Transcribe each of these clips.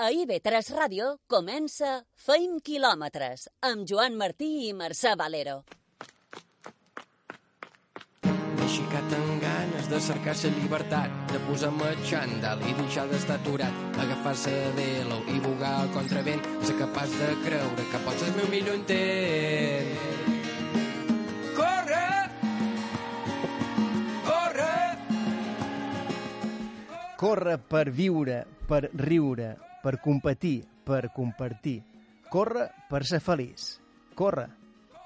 A IB3 Ràdio comença Feim quilòmetres amb Joan Martí i Mercè Valero. Aixecat amb ganes de cercar la llibertat, de posar-me xandall i deixar d'estar aturat, agafar-se de velo i bugar al contravent, ser capaç de creure que pots el meu millor intent. Corre! Corre! Corre per viure, per riure, per competir, per compartir. Corre per ser feliç. Corre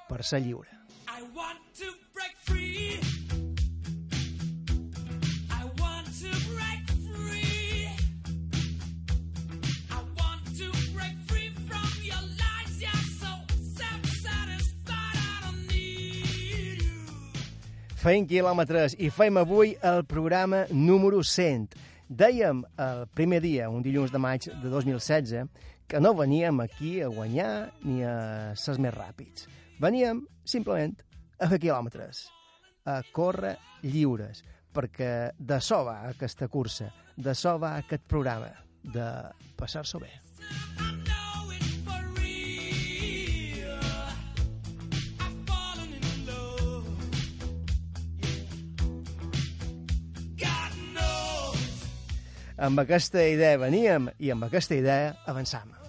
per ser lliure. I want to break free. I want to break free. I want to break free from your lies. You're so self-satisfied. I don't need you. Feim quilòmetres i feim avui el programa número 100. Dèiem el primer dia, un dilluns de maig de 2016, que no veníem aquí a guanyar ni a ser més ràpids. Veníem, simplement, a fer quilòmetres, a córrer lliures, perquè de so va aquesta cursa, de so va aquest programa, de passar-s'ho bé. I Amb aquesta idea veníem i amb aquesta idea avançam.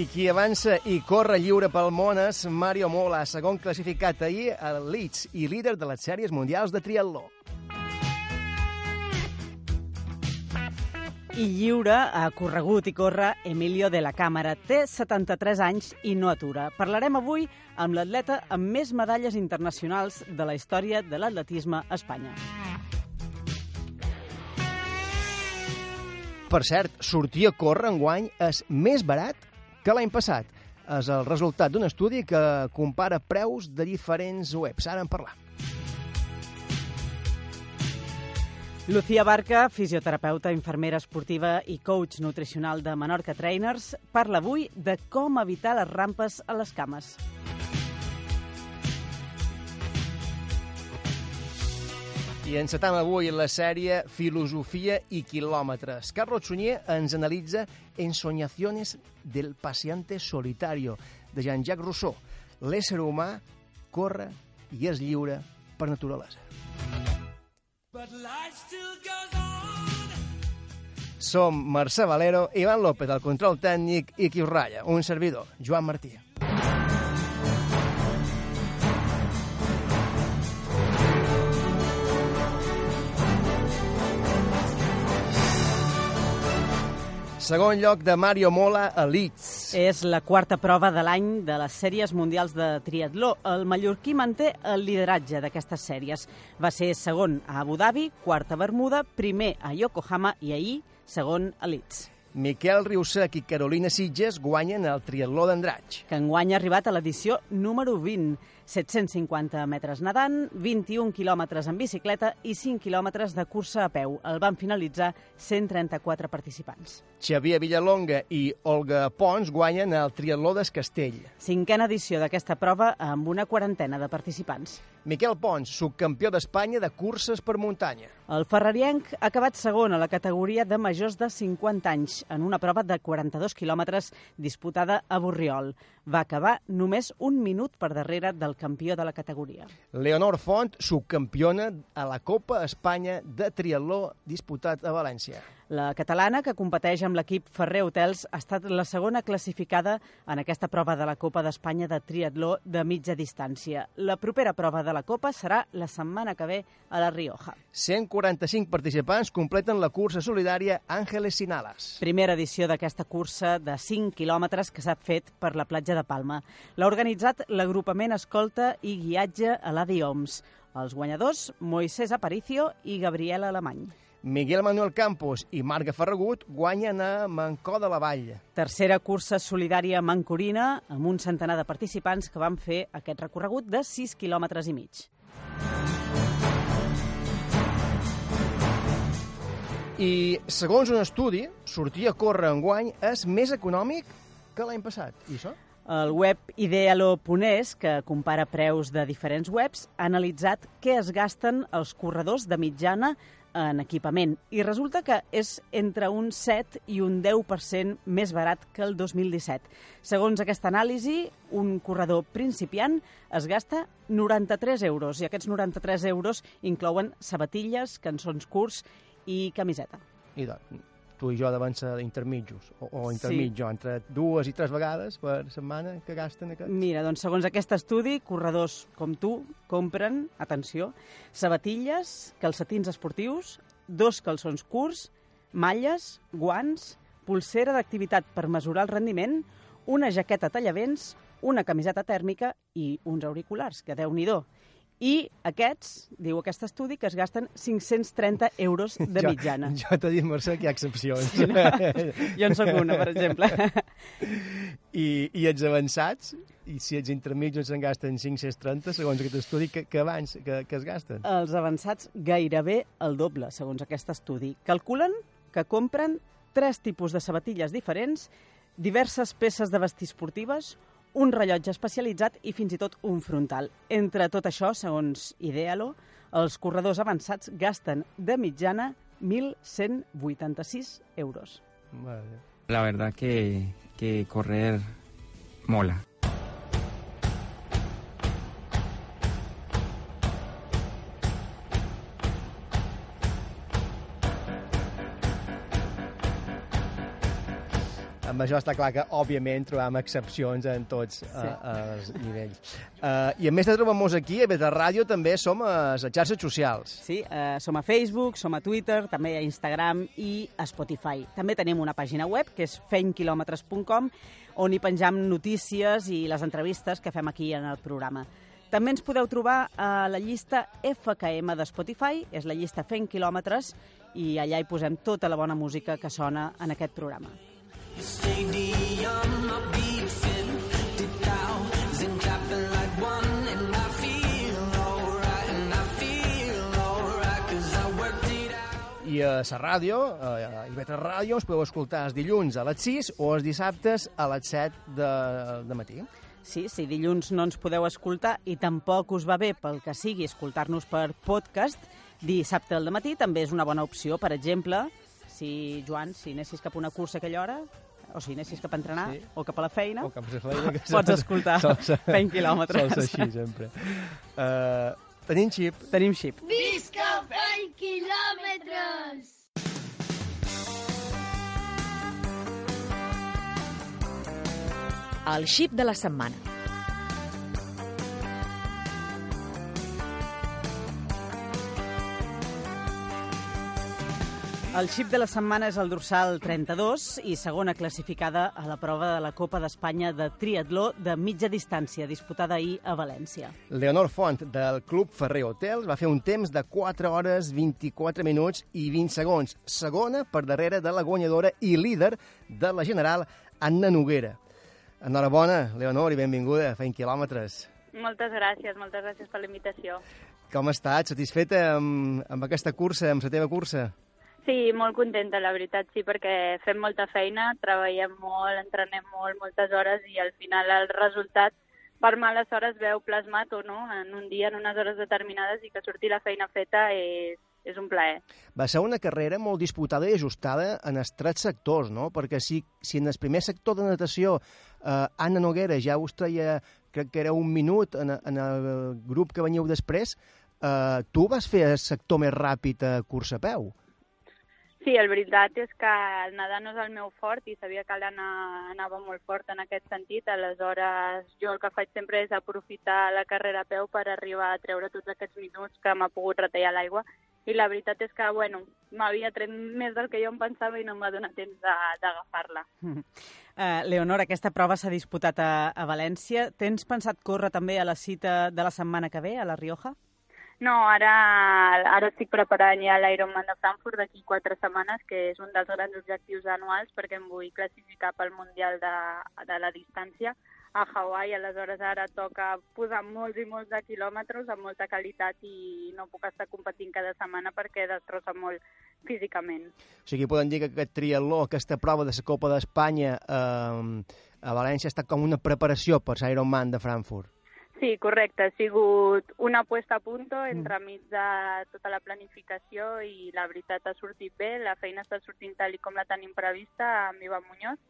I qui avança i corre lliure pel món és Mario Mola, segon classificat ahir al Leeds i líder de les sèries mundials de triatló. I lliure ha corregut i corre Emilio de la Càmera. Té 73 anys i no atura. Parlarem avui amb l'atleta amb més medalles internacionals de la història de l'atletisme a Espanya. Per cert, sortir a córrer enguany és més barat que l'any passat. És el resultat d'un estudi que compara preus de diferents webs. Ara en parlar. Lucía Barca, fisioterapeuta, infermera esportiva i coach nutricional de Menorca Trainers, parla avui de com evitar les rampes a les cames. I encetam avui la sèrie Filosofia i quilòmetres. Carlos Sunyer ens analitza Ensoñaciones del paciente solitario, de Jean-Jacques Rousseau. L'ésser humà corre i és lliure per naturalesa. But life still goes on. Som Mercè Valero, Ivan López, el control tècnic, i qui us ratlla, un servidor, Joan Martí. Segon lloc de Mario Mola a Leeds. És la quarta prova de l'any de les sèries mundials de triatló. El mallorquí manté el lideratge d'aquestes sèries. Va ser segon a Abu Dhabi, quart a Bermuda, primer a Yokohama i ahir segon a Leeds. Miquel Riusec i Carolina Sitges guanyen el triatló d'Andratx. que enguany ha arribat a l'edició número 20. 750 metres nedant, 21 quilòmetres en bicicleta i 5 quilòmetres de cursa a peu. El van finalitzar 134 participants. Xavier Villalonga i Olga Pons guanyen el triatló d'Escastell. Cinquena edició d'aquesta prova amb una quarantena de participants. Miquel Pons, subcampió d'Espanya de curses per muntanya. El ferrarienc ha acabat segon a la categoria de majors de 50 anys en una prova de 42 quilòmetres disputada a Borriol. Va acabar només un minut per darrere del campió de la categoria. Leonor Font, subcampiona a la Copa Espanya de triatló disputat a València. La catalana, que competeix amb l'equip Ferrer Hotels, ha estat la segona classificada en aquesta prova de la Copa d'Espanya de triatló de mitja distància. La propera prova de la Copa serà la setmana que ve a la Rioja. 145 participants completen la cursa solidària Àngeles Sinales. Primera edició d'aquesta cursa de 5 quilòmetres que s'ha fet per la platja de Palma. L'ha organitzat l'agrupament Escolta i Guiatge a l'Adi Oms. Els guanyadors, Moisés Aparicio i Gabriela Alemany. Miguel Manuel Campos i Marga Ferragut guanyen a Mancó de la Vall. Tercera cursa solidària mancorina amb un centenar de participants que van fer aquest recorregut de 6 quilòmetres i mig. I, segons un estudi, sortir a córrer enguany és més econòmic que l'any passat. I això? El web Idealo.es, que compara preus de diferents webs, ha analitzat què es gasten els corredors de mitjana en equipament i resulta que és entre un 7 i un 10% més barat que el 2017. Segons aquesta anàlisi, un corredor principiant es gasta 93 euros i aquests 93 euros inclouen sabatilles, cançons curts i camiseta. I tu i jo devem ser intermitjos, o, o Sí. intermitjo, entre dues i tres vegades per setmana que gasten aquests. Mira, doncs segons aquest estudi, corredors com tu compren, atenció, sabatilles, calcetins esportius, dos calçons curts, malles, guants, pulsera d'activitat per mesurar el rendiment, una jaqueta tallavents, una camiseta tèrmica i uns auriculars, que déu nhi I aquests, diu aquest estudi, que es gasten 530 euros de mitjana. Jo, jo t'he dit, Mercè, que hi ha excepcions. Sí, no? Jo en sóc una, per exemple. I, I els avançats, i si els intermitjos se'n gasten 530, segons aquest estudi, que, que abans, que, que es gasten? Els avançats gairebé el doble, segons aquest estudi. Calculen que compren tres tipus de sabatilles diferents, diverses peces de vestir esportives, un rellotge especialitzat i fins i tot un frontal. Entre tot això, segons Idealo, els corredors avançats gasten de mitjana 1.186 euros. Vale. La verdad que, que correr mola. Amb això està clar que, òbviament, trobam excepcions en tots sí. uh, els nivells. Uh, I a més de trobar-nos aquí, a Beta Ràdio, també som a les xarxes socials. Sí, eh, som a Facebook, som a Twitter, també a Instagram i a Spotify. També tenim una pàgina web, que és fenyquilòmetres.com, on hi penjam notícies i les entrevistes que fem aquí en el programa. També ens podeu trobar a la llista FKM de Spotify, és la llista Fent Quilòmetres, i allà hi posem tota la bona música que sona en aquest programa. I feel alright, and I feel alright, 'cause I worked it out. I a la ràdio, a Ibeta Ràdio, us podeu escoltar els dilluns a les 6 o els dissabtes a les 7 de, de matí. Sí, si dilluns no ens podeu escoltar i tampoc us va bé pel que sigui escoltar-nos per podcast, dissabte al matí també és una bona opció. Per exemple, si, Joan, si anessis cap a una cursa a aquella hora, o si anessis cap a entrenar, Sí. o cap a la feina, O cap a la feina, que Pots escoltar sol ser- fent quilòmetres. Sol ser així, sempre. Uh, tenim xip. tenim xip. Visca fent quilòmetres! El xip de la setmana. El xip de la setmana és el dorsal 32 i segona classificada a la prova de la Copa d'Espanya de triatló de mitja distància, disputada ahir a València. Leonor Font, del Club Ferrer Hotels, va fer un temps de 4 hores, 24 minuts i 20 segons. Segona per darrere de la guanyadora i líder de la general, Anna Noguera. Enhorabona, Leonor, i benvinguda a Fent Quilòmetres. Moltes gràcies, moltes gràcies per la invitació. Com estàs? Satisfeta amb, amb aquesta cursa, amb la teva cursa? Sí, molt contenta, la veritat, sí, perquè fem molta feina, treballem molt, entrenem molt, moltes hores i al final el resultat per males hores veu plasmat o no en un dia, en unes hores determinades i que surti la feina feta és, és un plaer. Va ser una carrera molt disputada i ajustada en els tres sectors, no? Perquè si, si en el primer sector de natació eh, Anna Noguera ja us treia, crec que era un minut en, en el grup que veniu després, eh, tu vas fer el sector més ràpid a cursa a peu. Sí, el veritat és que el nedar no és el meu fort i sabia que l'Anna anava molt fort en aquest sentit. Aleshores, jo el que faig sempre és aprofitar la carrera a peu per arribar a treure tots aquests minuts que m'ha pogut retallar l'aigua. I la veritat és que, bueno, m'havia tret més del que jo em pensava i no em va donar temps d'agafar-la. Uh, Leonor, aquesta prova s'ha disputat a, a València. Tens pensat córrer també a la cita de la setmana que ve, a la Rioja? No, ara, ara estic preparant ja l'Ironman de Frankfurt d'aquí quatre setmanes, que és un dels grans objectius anuals perquè em vull classificar pel Mundial de, de la distància a Hawaii. Aleshores ara toca posar molts i molts de quilòmetres amb molta qualitat i no puc estar competint cada setmana perquè destrossa molt físicament. O sigui, podem dir que aquest triatló, aquesta prova de la Copa d'Espanya eh, a València està com una preparació per l'Ironman de Frankfurt. Sí, correcte. Ha sigut una puesta a punto entremig de tota la planificació i la veritat ha sortit bé. La feina està sortint tal i com la tenim prevista amb Ivan Muñoz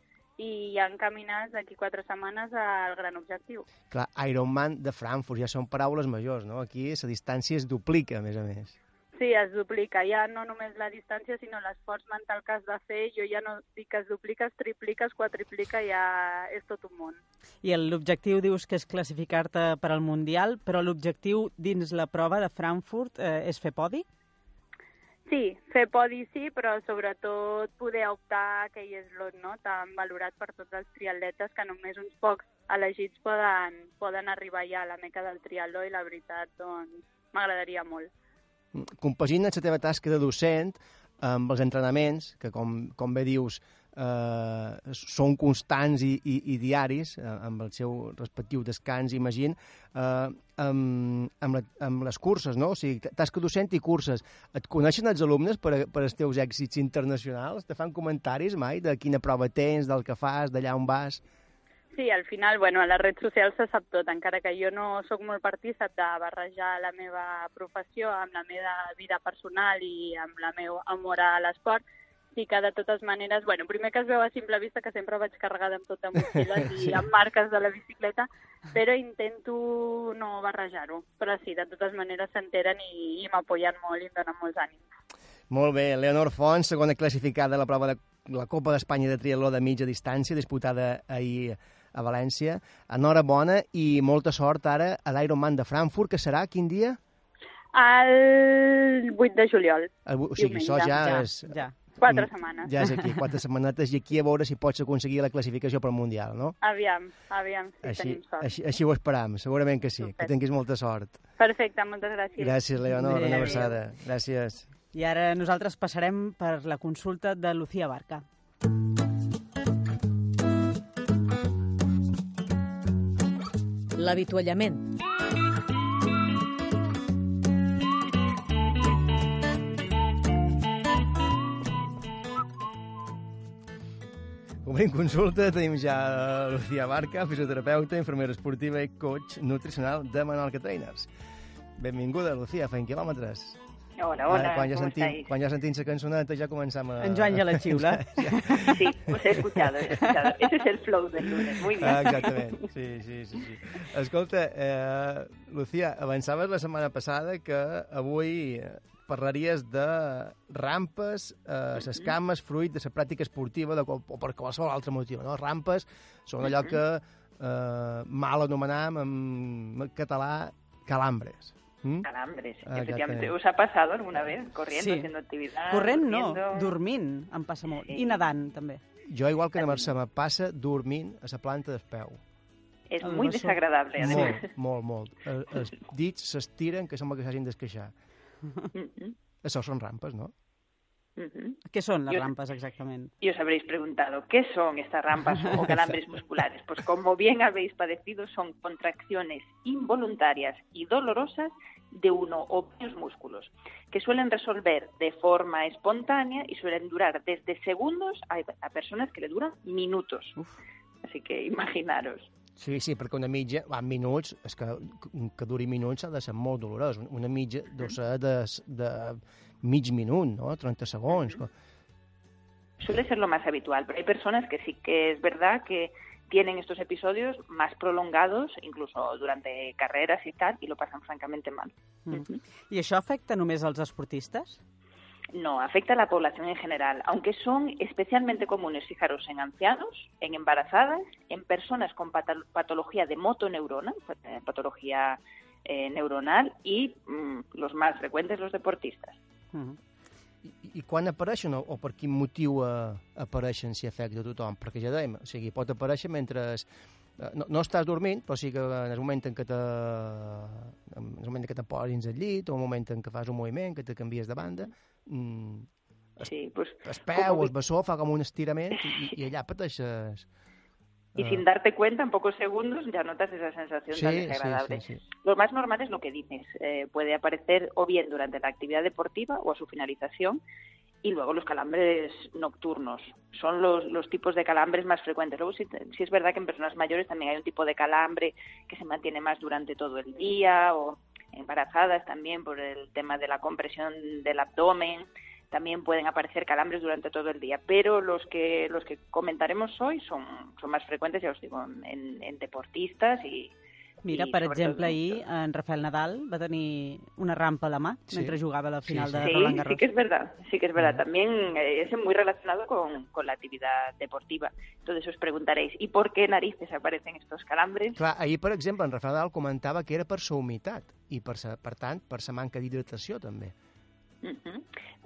i ja encaminats d'aquí quatre setmanes al gran objectiu. Clar, Ironman de Frankfurt, ja són paraules majors, no? Aquí la distància es duplica, a més a més. Sí, es duplica. Ja no només la distància, sinó l'esforç mental que has de fer. Jo ja no dic que es duplica, es triplica, es quadriplica, ja és tot un món. I l'objectiu dius que és classificar-te per al Mundial, però l'objectiu dins la prova de Frankfurt eh, és fer podi? Sí, fer podi sí, però sobretot poder optar a aquell eslot no? tan valorat per tots els triatletes que només uns pocs elegits poden, poden arribar ja a la meca del triatló i la veritat doncs m'agradaria molt. Compagina la teva tasca de docent amb els entrenaments, que com, com bé dius, eh, són constants i, i, i diaris, eh, amb el seu respectiu descans, imagina, eh, amb, amb, la, amb les curses, no? O sigui, tasca docent i curses. Et coneixen els alumnes per, per els teus èxits internacionals? Te fan comentaris mai de quina prova tens, del que fas, d'allà on vas? Sí, al final, bueno, a les redes socials se sap tot, encara que jo no sóc molt partícip de barrejar la meva professió amb la meva vida personal i amb la meu amor a l'esport, sí que de totes maneres, bueno, primer que es veu a simple vista que sempre vaig carregada amb tot de motxilles i amb marques de la bicicleta, però intento no barrejar-ho. Però sí, de totes maneres s'enteren i, i m'apoyen molt i em donen molts ànims. Molt bé, Leonor Font, segona classificada a la prova de la Copa d'Espanya de triatló de mitja distància, disputada ahir a València. Enhorabona i molta sort ara a l'Ironman de Frankfurt, que serà quin dia? El 8 de juliol. El, o sigui, això ja, Ja, és... ja. Quatre setmanes. Ja és aquí, quatre setmanetes, i aquí a veure si pots aconseguir la classificació pel Mundial, no? Aviam, aviam si Així, tenim sort. així, així ho esperam, segurament que sí, que Perfecte. tinguis molta sort. Perfecte, moltes gràcies. Gràcies, Leonor, una abraçada. Gràcies. I ara nosaltres passarem per la consulta de Lucía Barca. L'avituallament. Obrim consulta, tenim ja eh, Lucía Barca, fisioterapeuta, infermera esportiva i coach nutricional de Manuel Trainers. Benvinguda, Lucía, fent quilòmetres. Hola, hola, Ara, quan ja ¿cómo sentim, estáis? quan ja sentim la cançoneta ja començam a... En Joan ja la xiula. Sí, pues he escuchado, he escuchado. Ese es el flow del lunes, muy bien. Ah, exactament, sí, sí, sí, sí. Escolta, eh, Lucía, avançaves la setmana passada que avui parlaries de rampes, eh, les cames, fruit de la pràctica esportiva de, qual- o per qualsevol altre motiu. No? Rampes són allò que eh, mal anomenam en català calambres. Mm? Calambres, Ah, efectivamente. ¿Os ha pasado alguna vez corriendo, Sí. haciendo actividad? Corrent no, durmiendo? dormint em passa molt. Sí. I nedant, també. Jo, igual que a Mercè, me passa dormint a la planta del peu. Es El muy oso. desagradable, además. Molt, molt, molt. El- Els dits s'estiren que sembla que s'hagin d'esqueixar. Mhm, Això són rampes, no? Mhm. Què són les Jo- rampes, exactament? Y os habréis preguntado, ¿qué son estas rampas o calambres musculares? Pues como bien habéis padecido, son contracciones involuntarias y dolorosas de uno o varios músculos, que suelen resolver de forma espontánea y suelen durar desde segundos a, a personas que le duran minutos. Uf. Así que imaginaros. Sí, sí, perquè una mitja, va, minuts, és que, que duri minuts ha de ser molt dolorós. Una mitja deu ser de, de mig minut, no? 30 segons. Suele ser lo más habitual, pero hay personas que sí que es verdad que tienen estos episodios más prolongados, incluso durante carreras y tal, y lo pasan francamente mal. Mm. I això afecta només als esportistes? No, afecta a la población en general, aunque son especialmente comunes, fijaros, en ancianos, en embarazadas, en personas con patología de motoneurona, pat- eh, patología eh, neuronal, y mm, los más frecuentes, los deportistas. Mm. I, I quan apareixen o, o per quin motiu eh, apareixen si afecta a tothom? Perquè ja dèiem, o sigui, pot aparèixer mentre... eh, No, no estàs dormint, però sí que en el moment en què, te, en el moment en que te posis al llit, o un moment en què fas un moviment, que te canvies de banda, mm, Sí, pues, el como peu el bessó fa com un estirament i, i allà pateixes... y eh, sin darte cuenta, en pocos segundos ya notas esa sensación sí, tan desagradable. sí, sí. Lo más normal es lo que dices. eh, puede aparecer o bien durante la actividad deportiva o a su finalización. Y luego los calambres nocturnos. Son los, los tipos de calambres más frecuentes. Luego sí, sí es verdad que en personas mayores también hay un tipo de calambre que se mantiene más durante todo el día o embarazadas también por el tema de la compresión del abdomen. También pueden aparecer calambres durante todo el día, pero los que los que comentaremos hoy son, son más frecuentes, ya os digo, en, en deportistas y, Mira, i per exemple, en ahir en Rafael Nadal va tenir una rampa a la mà Sí. mentre jugava a la Sí, final sí. de Sí, Roland sí Garros. que es verdad, sí que es verdad. Ujú. También eh, es muy relacionado con, con la actividad deportiva. Entonces os preguntaréis, ¿y por qué narices aparecen estos calambres? Clar, ahir, per exemple, en Rafael Nadal comentava que era per sa humitat i, per, sa, per tant, per sa manca d'hidratació, també.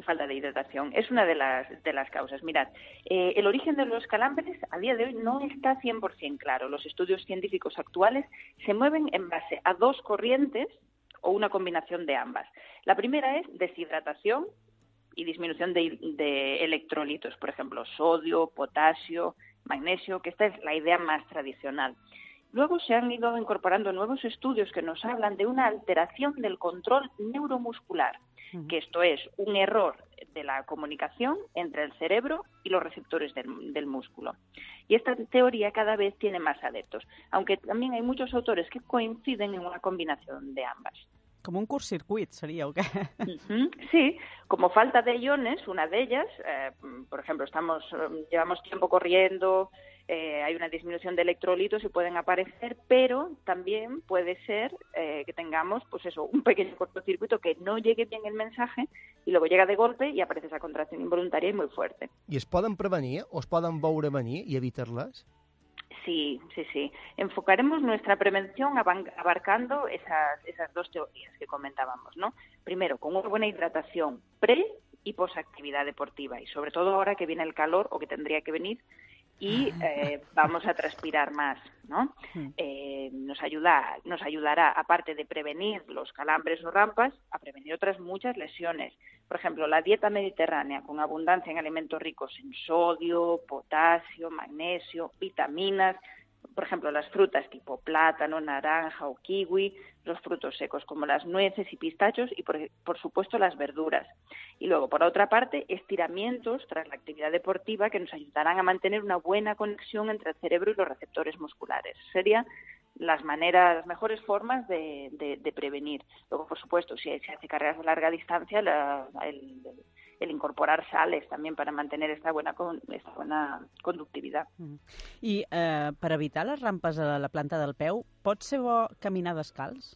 Falta de hidratación. Es una de las, de las causas. Mirad, eh, el origen de los calambres a día de hoy no está 100% claro. Los estudios científicos actuales se mueven en base a dos corrientes o una combinación de ambas. La primera es deshidratación y disminución de, de electrolitos, por ejemplo, sodio, potasio, magnesio, que esta es la idea más tradicional. Luego se han ido incorporando nuevos estudios que nos hablan de una alteración del control neuromuscular, que esto es un error de la comunicación entre el cerebro y los receptores del, del músculo. Y esta teoría cada vez tiene más adeptos, aunque también hay muchos autores que coinciden en una combinación de ambas. Com un curt-circuit seria, o? Ujú, Sí, como falta de iones, una de ellas, eh, por ejemplo, estamos eh, llevamos tiempo corriendo, eh, hay una disminución de electrolitos y pueden aparecer, pero también puede ser eh, que tengamos, pues eso, un pequeño cortocircuito que no llegue bien el mensaje y luego llega de golpe y aparece esa contracción involuntaria y muy fuerte. I es poden prevenir o es poden veure venir i evitar-les? Sí, sí, sí. Enfocaremos nuestra prevención abarcando esas, esas dos teorías que comentábamos, ¿no? Primero, con una buena hidratación pre y posactividad deportiva y sobre todo ahora que viene el calor o que tendría que venir y eh, vamos a transpirar más, ¿no? Mm. Eh, nos ayuda, nos ayudará, aparte de prevenir los calambres o rampas, a prevenir otras muchas lesiones. Por ejemplo, la dieta mediterránea con abundancia en alimentos ricos en sodio, potasio, magnesio, vitaminas, por ejemplo, las frutas tipo plátano, naranja o kiwi, los frutos secos como las nueces y pistachos y, por, por supuesto, las verduras. Y luego, por otra parte, estiramientos tras la actividad deportiva que nos ayudarán a mantener una buena conexión entre el cerebro y los receptores musculares. Serían las maneras, las mejores formas de, de- de prevenir. Luego, por supuesto, si se hace carreras de larga distancia, la- el, el incorporar sales también para mantener esta buena, con- esta buena conductividad. I eh, per evitar les rampes a la planta del peu, pot ser bo caminar descalç?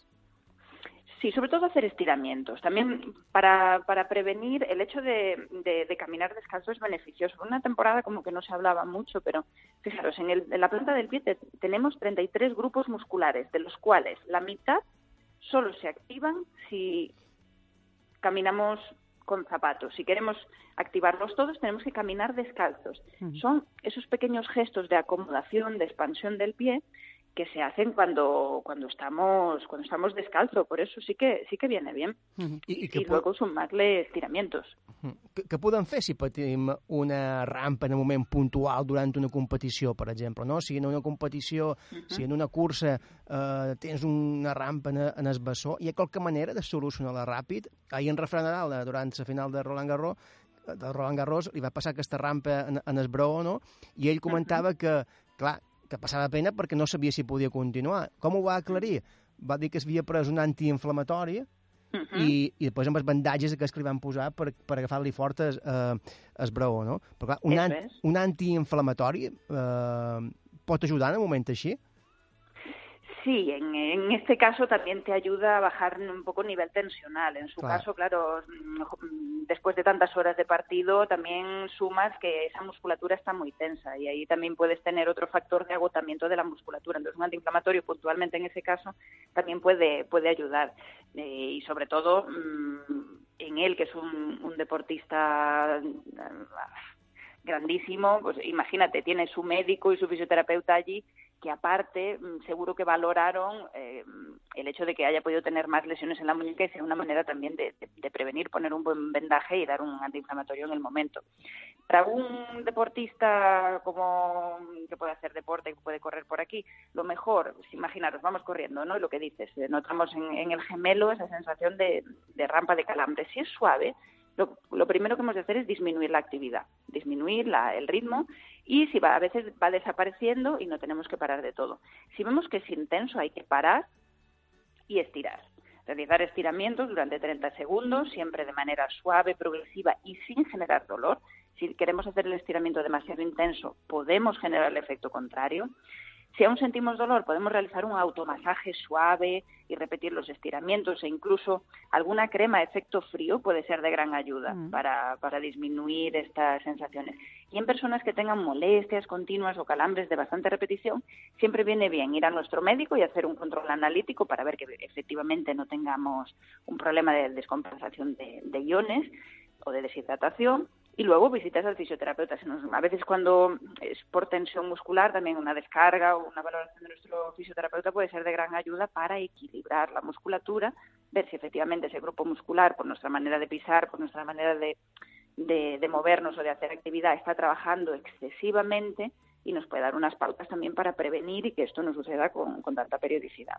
Sí, sobre todo hacer estiramientos. También para, para prevenir el hecho de, de- de caminar descalzo es beneficioso. Una temporada como que no se hablaba mucho, pero fijaros, en, el- en la planta del pie te- tenemos 33 grupos musculares, de los cuales la mitad solo se activan si caminamos con zapatos. Si queremos activarlos todos, tenemos que caminar descalzos. Son esos pequeños gestos de acomodación, de expansión del pie que se hacen cuando cuando estamos cuando estamos descalzo, por eso sí que sí que viene bien. Mhm. I, i Y que, po- luego sumarle estiramientos. que, que podem fer si patim una rampa en un moment puntual durant una competició, per exemple, no? Si en una competició, si en una cursa eh, tens una rampa en, en el bessó, hi ha qualque manera de solucionar-la ràpid? Ahir en Rafael Nadal, eh, durant la final de Roland Garros, de Roland Garros, li va passar aquesta rampa en, en el braó, no? I ell comentava que, clar, que passava pena perquè no sabia si podia continuar. Com ho va aclarir? Va dir que s'havia pres un antiinflamatori Ujú. i, i després amb els bandatges que li van posar per, per agafar-li fort el, eh, el braó, no? Però clar, un, an, es. un antiinflamatori eh, pot ajudar en un moment així? Sí, en, en este caso también te ayuda a bajar un poco el nivel tensional. En su Claro. caso, claro, mm, después de tantas horas de partido, también sumas que esa musculatura está muy tensa y ahí también puedes tener otro factor de agotamiento de la musculatura. Entonces, un antiinflamatorio puntualmente en ese caso también puede, puede ayudar. Eh, y sobre todo mm, en él, que es un, un deportista mm, grandísimo, pues imagínate, tiene su médico y su fisioterapeuta allí que aparte mm, seguro que valoraron eh, el hecho de que haya podido tener más lesiones en la muñeca y sea una manera también de, prevenir, poner un buen vendaje y dar un antiinflamatorio en el momento. Para un deportista como que puede hacer deporte, que puede correr por aquí, lo mejor, pues, imaginaros, vamos corriendo, ¿no? Y lo que dices, eh, notamos en, en el gemelo esa sensación de, de rampa de calambre. Si es suave, lo, lo primero que hemos de hacer es disminuir la actividad, disminuir la- el ritmo y si va, a veces va desapareciendo y no tenemos que parar de todo. Si vemos que es intenso, hay que parar y estirar. Realizar estiramientos durante 30 segundos, siempre de manera suave, progresiva y sin generar dolor. Si queremos hacer el estiramiento demasiado intenso, podemos generar el efecto contrario. Si aún sentimos dolor, podemos realizar un automasaje suave y repetir los estiramientos e incluso alguna crema de efecto frío puede ser de gran ayuda Mm. para, para disminuir estas sensaciones. Y en personas que tengan molestias continuas o calambres de bastante repetición, siempre viene bien ir a nuestro médico y hacer un control analítico para ver que efectivamente no tengamos un problema de descompensación de, de iones o de deshidratación y luego visitas al fisioterapeuta. A veces cuando es por tensión muscular, también una descarga o una valoración de nuestro fisioterapeuta puede ser de gran ayuda para equilibrar la musculatura, ver si efectivamente ese grupo muscular, por nuestra manera de pisar, por nuestra manera de, de, de movernos o de hacer actividad, está trabajando excesivamente y nos puede dar unas pautas también para prevenir y que esto no suceda con, con tanta periodicidad.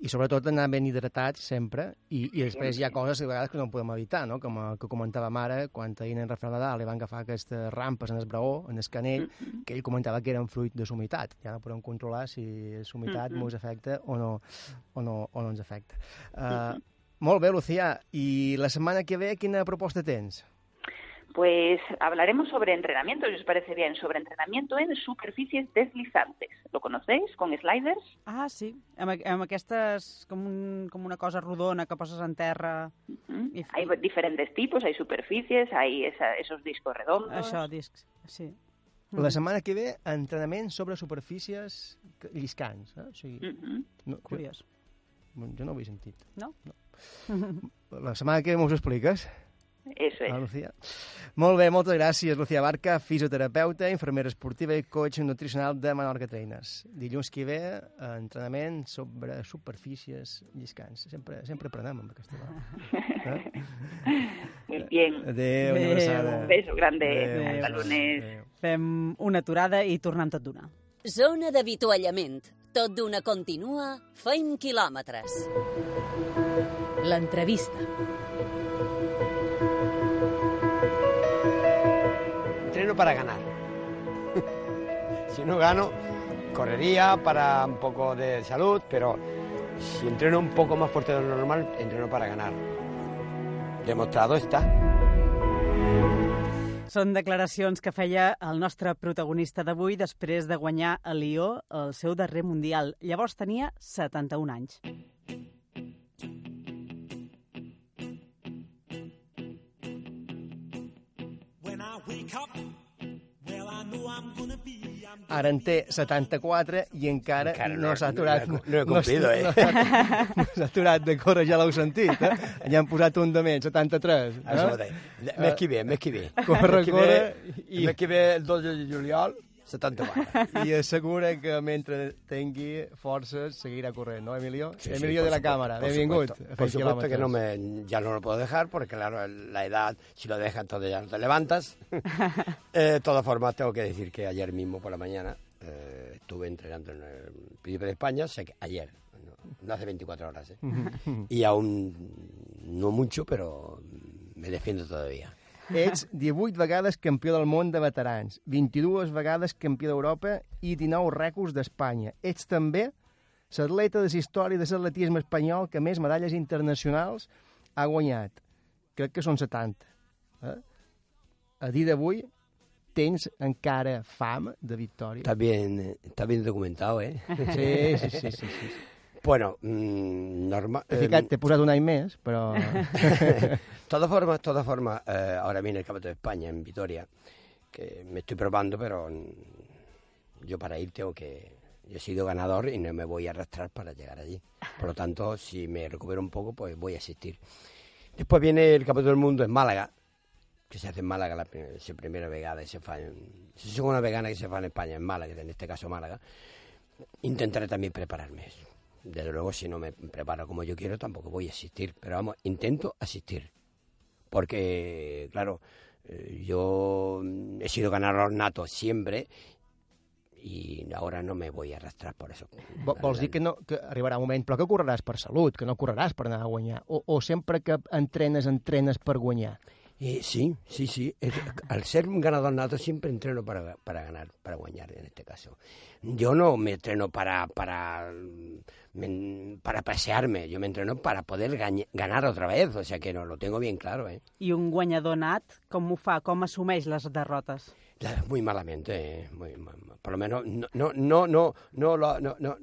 I sobretot anar ben hidratats sempre, i, i després hi ha coses a vegades que no podem evitar, no? com a, que comentàvem ara, quan ahir en Rafael Nadal li van agafar aquestes rampes en el braó, en el canell, Mm-hmm. que ell comentava que eren fruit de sumitat. Ja no podem controlar si la sumitat Mhm. ens afecta o no, o no, o no ens afecta. Uh, Mhm. Molt bé, Lucía. I la setmana que ve quina proposta tens? Pues hablaremos sobre entrenamiento, si os parece bien, sobre entrenamiento en superficies deslizantes. ¿Lo conocéis? Con sliders. Ah, sí, amb, amb aquestes, com, un, com una cosa rodona que poses en terra... Ujú. Y- Hay diferentes tipos, hay superficies, hay esa- esos discos redondos. Això, discs, sí. La setmana que ve, entrenament sobre superfícies lliscants. Eh? O sigui, Ujú. no, Curiós. Jo, jo no ho he sentit. No? La setmana que ve m'ho expliques? Eso es. Ah, Lucía. Molt bé, moltes gràcies, Lucía Barca, fisioterapeuta, infermera esportiva i coach nutricional de Menorca Trainers. Dilluns que ve, eh, entrenament sobre superfícies lliscants. Sempre, sempre aprenem amb aquesta vegada. Eh? Muy bien. Adéu, una Adéu. abraçada. Un beso grande. Adéu. Adéu. Fem una aturada i tornem tot d'una. Zona d'avituallament. Tot d'una continua, feim quilòmetres. L'entrevista. Entreno para ganar. si no gano, correría para un poco de salud, pero si entreno un poco más fuerte de lo normal, entreno para ganar. Demostrado está. Són declaracions que feia el nostre protagonista d'avui després de guanyar a Lió el seu darrer Mundial. Llavors tenia 71 anys. Ara en té 74 i encara, Encara no, no- s'ha aturat. no he- no he cumplido, eh? No, s'ha- no s'ha aturat de córrer, ja l'heu sentit, eh? Ja han posat un de menys, 73. Això ho Eh? deia. Mes que ve, mes que ve. Corre, corre, i- Mes que ve el 2 de juliol, 74. I assegura que mentre tingui forces seguirà corrent, ¿no, Emilio? Sí, sí, Emilio por de la supuesto, Cámara, por benvingut. supuesto. Por supuesto que no me, ya no lo puedo dejar, porque claro, la edad, si lo dejas, entonces ya no te levantas. Eh, de todas formas, tengo que decir que ayer mismo por la mañana eh, estuve entrenando en el Príncipe de España, sé que ayer, no, no hace 24 horas, ¿eh? y aún no mucho, pero me defiendo todavía. Ets 18 vegades campió del món de veterans, 22 vegades campió d'Europa i 19 rècords d'Espanya. Ets també l'atleta de la història de l'atletisme espanyol que més medalles internacionals ha guanyat. Crec que són 70. Eh? A dia d'avui tens encara fam de victòria. Está bien, eh, está bien documentado, ¿eh? Sí, sí, sí. sí, sí. Bueno, mm, normal. T'he ficat, t'he posat un any més, però... todas formas, todas formas, eh, ahora viene el Campeonato de España en Vitoria, que me estoy probando, pero mm, yo para ir tengo que... Yo he sido ganador y no me voy a arrastrar para llegar allí. Por lo tanto, si me recupero un poco, pues voy a asistir. Después viene el Campeonato del Mundo en Málaga, que se hace en Málaga la, pri- la primera vegada, y se fa en, la segunda vegada que se fa en España, en Málaga, en este caso Málaga. intentaré también prepararme. Desde luego, si no me preparo como yo quiero, tampoco voy a asistir. Pero vamos, intento asistir. Porque, claro, eh, yo he sido ganador nato siempre i ahora no me voy a arrastrar eso. Vo- Vols dir que, no, que arribarà un moment, però que correràs per salut, que no correràs per anar a guanyar, o, o sempre que entrenes, entrenes per guanyar? Eh, sí, sí, sí. Es- al ser un ganador nato siempre entreno para, para ganar, para guañar en este caso. Yo no me entreno para, para, me- para pasearme, yo me entreno para poder ganar otra vez, o sea que no, lo tengo bien claro, ¿eh? I un guanyador nat, com ho fa? Com assumeix les derrotes? La- Muy malamente, eh, muy, por lo menos no, no, no, no, no, no,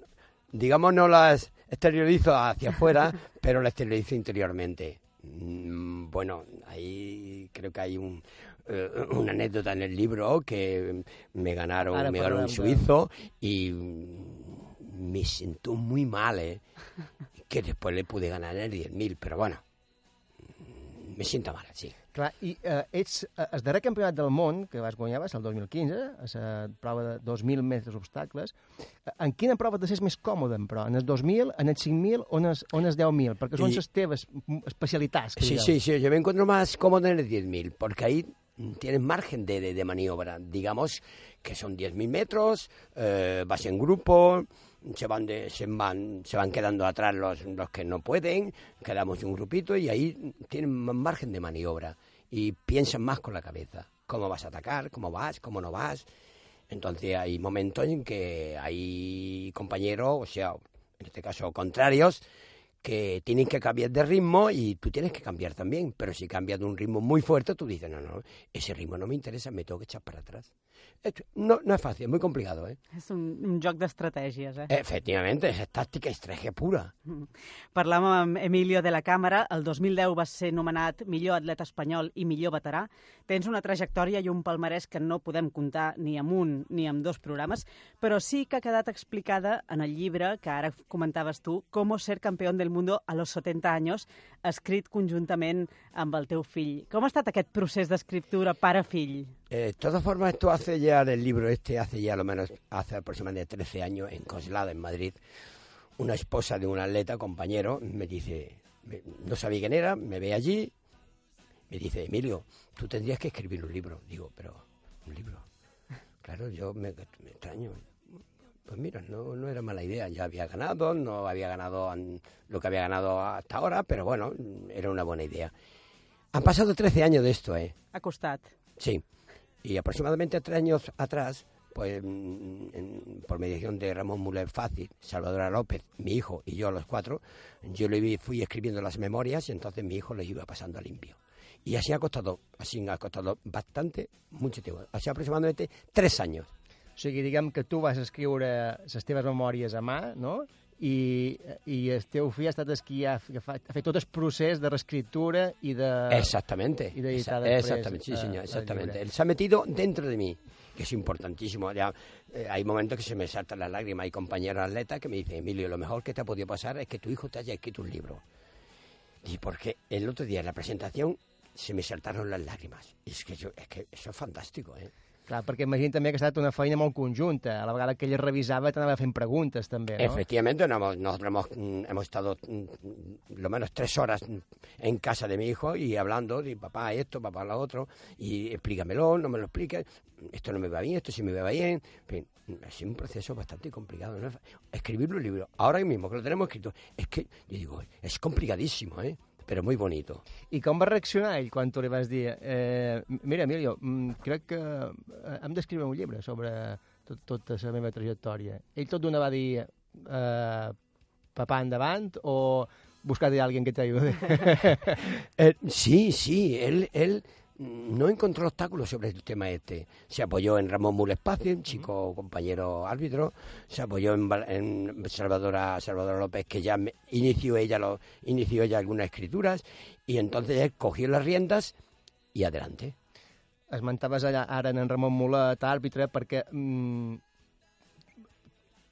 digamos no las exteriorizo hacia afuera, pero las exteriorizo interiormente. Mm, Bueno, ahí creo que hay un, eh, una anécdota en el libro que me ganaron, Ahora me ganó un suizo y me siento muy mal, eh, que después le pude ganar el 10.000, pero bueno, me siento mal, sí. Clar, i eh, ets eh, el darrer campionat del món que vas guanyar va ser el 2015, a la prova de 2.000 metres obstacles. Eh, En quina prova sents més còmode, però? En el 2.000, en el 5.000 o en el, o en el 10.000? Perquè són I- les teves especialitats. Sí, sí, sí, yo me encuentro más cómodo en el 10.000, porque ahí tienes margen de, de- de maniobra. Digamos que son 10.000 metros, eh, vas en grupo, se van, de- se, van, se van quedando atrás los, los que no pueden, quedamos un grupito y ahí tienen margen de maniobra y piensan más con la cabeza. Cómo vas a atacar, cómo vas, cómo no vas. Entonces hay momentos en que hay compañeros, o sea, en este caso contrarios, que tienen que cambiar de ritmo y tú tienes que cambiar también. Pero si cambias de un ritmo muy fuerte, tú dices, no, no, ese ritmo no me interesa, me tengo que echar para atrás. Esto no, no es fácil, es muy complicado, ¿eh? És un, un joc d'estratègies, eh? Efectivamente, es táctica y estrategia pura. Parlàvem amb Emilio de la Càmera. El 2010 va ser nomenat millor atleta espanyol i millor veterà. Tens una trajectòria i un palmarès que no podem comptar ni amb un ni amb dos programes, però sí que ha quedat explicada en el llibre que ara comentaves tu, Com ser campeón del mundo a los 70 años, escrit conjuntament amb el teu fill. Com ha estat aquest procés d'escriptura pare-fill? Eh, de todas formas, esto hace ya, el libro este, hace ya lo menos, hace aproximadamente 13 años, en Coslada, en Madrid, una esposa de un atleta, compañero, me dice, no sabía quién era, me ve allí, me dice, Emilio, tú tendrías que escribir un libro. Digo, pero, ¿un libro? Claro, yo me, me extraño. Pues mira, no, no era mala idea. Ya había ganado, no había ganado an- lo que había ganado hasta ahora, pero bueno, era una buena idea. Han pasado 13 años de esto, ¿eh? Ha costat. Sí. Y aproximadamente tres años atrás, pues mm, en- por mediación de Ramón Muller Fácil, Salvador López, mi hijo y yo los cuatro, yo le fui escribiendo las memorias y entonces mi hijo le iba pasando a limpio. Y así ha costado, así ha costado bastante, mucho tiempo. Así aproximadamente tres años. O sigui, diguem que tu vas escriure les teves memòries a mà, no? I, i el teu fill ha estat el que ha, ha fet tot el procés de reescriptura i de... Exactamente. Y de editar exactamente, sí, eh, señor, exactamente. Él se ha metido dentro de mí, que es importantísimo. Ya, eh, hay momentos que se me saltan las lágrimas. Hay compañeros atletas que me dicen, Emilio, lo mejor que te ha podido pasar es que tu hijo te haya escrito un libro. Y porque el otro día en la presentación se me saltaron las lágrimas. Y es que, yo, es que eso es fantástico, ¿eh? Clar, perquè imagino també que ha estat una feina molt conjunta. A la vegada que ell revisava, t'anava fent preguntes, també, no? Efectivamente, nosotros hemos, hemos estado mm, lo menos tres horas en casa de mi hijo y hablando papá esto, papá lo otro, y explícamelo, no me lo expliques, esto no me va bien, esto sí me va bien. En fin, ha sido un proceso bastante complicado. ¿no? Escribir un libro, ahora mismo que lo tenemos escrito, es que, yo digo, es complicadísimo, ¿eh? Pero muy bonito. I com va reaccionar ell quan tu li vas dir eh, mira, Emilio, mm, crec que eh, hem d'escriure un llibre sobre tot, tota la meva trajectòria. Ell tot d'una va dir eh, papà endavant o buscar a alguien que te ayude. Eh, sí, sí, él, él no encontró obstáculos sobre el tema este. Se apoyó en Ramón Mulespacio, un chico compañero árbitro, se apoyó en, en Salvadora, Salvador López, que ya me- inició ella lo, inició ella algunas escrituras, y entonces él cogió las riendas y adelante. Esmentaves allà ara en Ramon Mulet, àrbitre, perquè mm,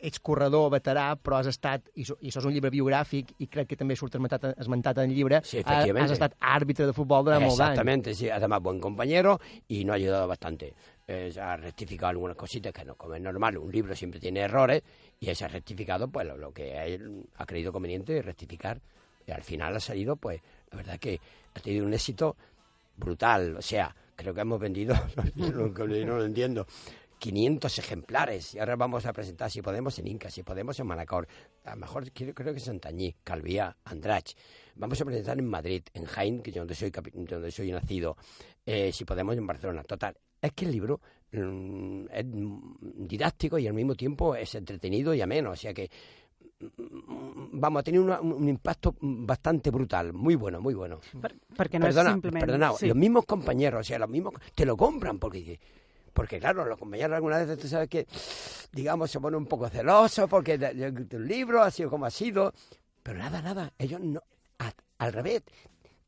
ets corredor veterà, però has estat, i, so, i això és un llibre biogràfic, i crec que també surt esmentat, esmentat en el llibre, Sí, has estat àrbitre de futbol durant molt d'anys. Exactamente, sí, además buen compañero y nos ha ayudado bastante. eh, ha rectificado algunas cositas que no, como es normal, un libro siempre tiene errores y ese ha rectificado pues lo, lo que él ha creído conveniente rectificar y al final ha salido pues la verdad que ha tenido un éxito brutal, o sea, creo que hemos vendido, no, no- no lo entiendo, 500 ejemplares y ahora vamos a presentar si podemos en Inca, si podemos en Manacor, a lo mejor creo, creo que en Santañí, Calviá, Andrach, vamos a presentar en Madrid, en Jaén, que es donde soy, donde soy nacido, eh, si podemos en Barcelona, total. Es que el libro mm, es didáctico y al mismo tiempo es entretenido y ameno, o sea que mm, vamos a tener una- un, impacto bastante brutal, muy bueno, muy bueno. Perquè no Perdona, és simplement... perdona, sí. los mismos compañeros, o sea, los mismos, te lo compran porque porque claro, los compañeros alguna vez tú sabes que, digamos, se ponen un poco celosos porque un libro ha sido como ha sido, pero nada, nada, ellos no, a- al revés,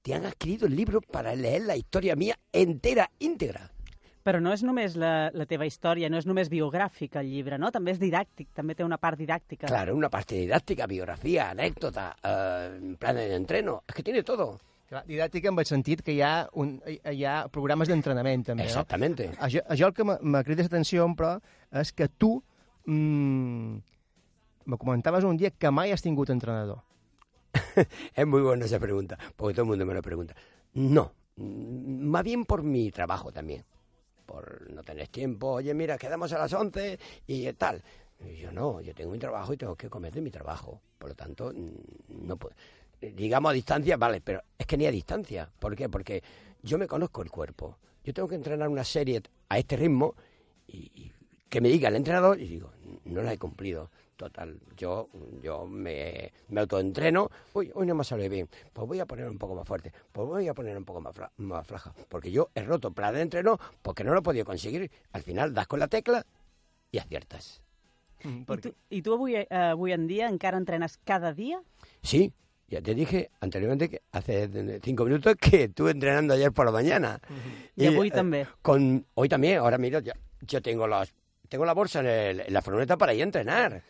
te han adquirido el libro para leer la historia mía entera, íntegra. Però no és només la, la teva història, no és només biogràfic el llibre, no? També és didàctic, també té una part didàctica. Claro, una parte didáctica, biografía, anécdota, eh, planes de entreno, es que tiene todo. Clar, didàctica en el sentit que hi ha, un, hi ha programes d'entrenament, també, no? Exactamente. Això, això el que m'ha- cridat l'atenció, però, és que tu mm, me comentaves un dia que mai has tingut entrenador. Es muy buena esa pregunta, porque todo el mundo me lo pregunta. No, mm, más bien por mi trabajo también. Por no tener tiempo, oye, mira, quedamos a las 11 y tal. Y yo no, yo tengo mi trabajo y tengo que comer de mi trabajo. Por lo tanto, mm, no puedo. Digamos a distancia, vale, pero es que ni a distancia. ¿Por qué? Porque yo me conozco el cuerpo. Yo tengo que entrenar una serie a este ritmo y, y que me diga el entrenador y digo, no la he cumplido. Total, yo, yo me, me autoentreno, uy, hoy no me sale bien, pues voy a poner un poco más fuerte, pues voy a poner un poco más, fla- más flaja, porque yo he roto plan de entreno porque no lo he podido conseguir. Al final das con la tecla y aciertas. Mm, I tu, I tu avui, eh, avui en dia encara entrenes cada dia? Sí, ya te dije anteriormente, que hace cinco minutos, que estuve entrenando ayer por la mañana. I avui eh, també. Con, hoy también, ahora mira, yo, yo tengo, los, tengo la bolsa en, el- en la furgoneta para ir a entrenar.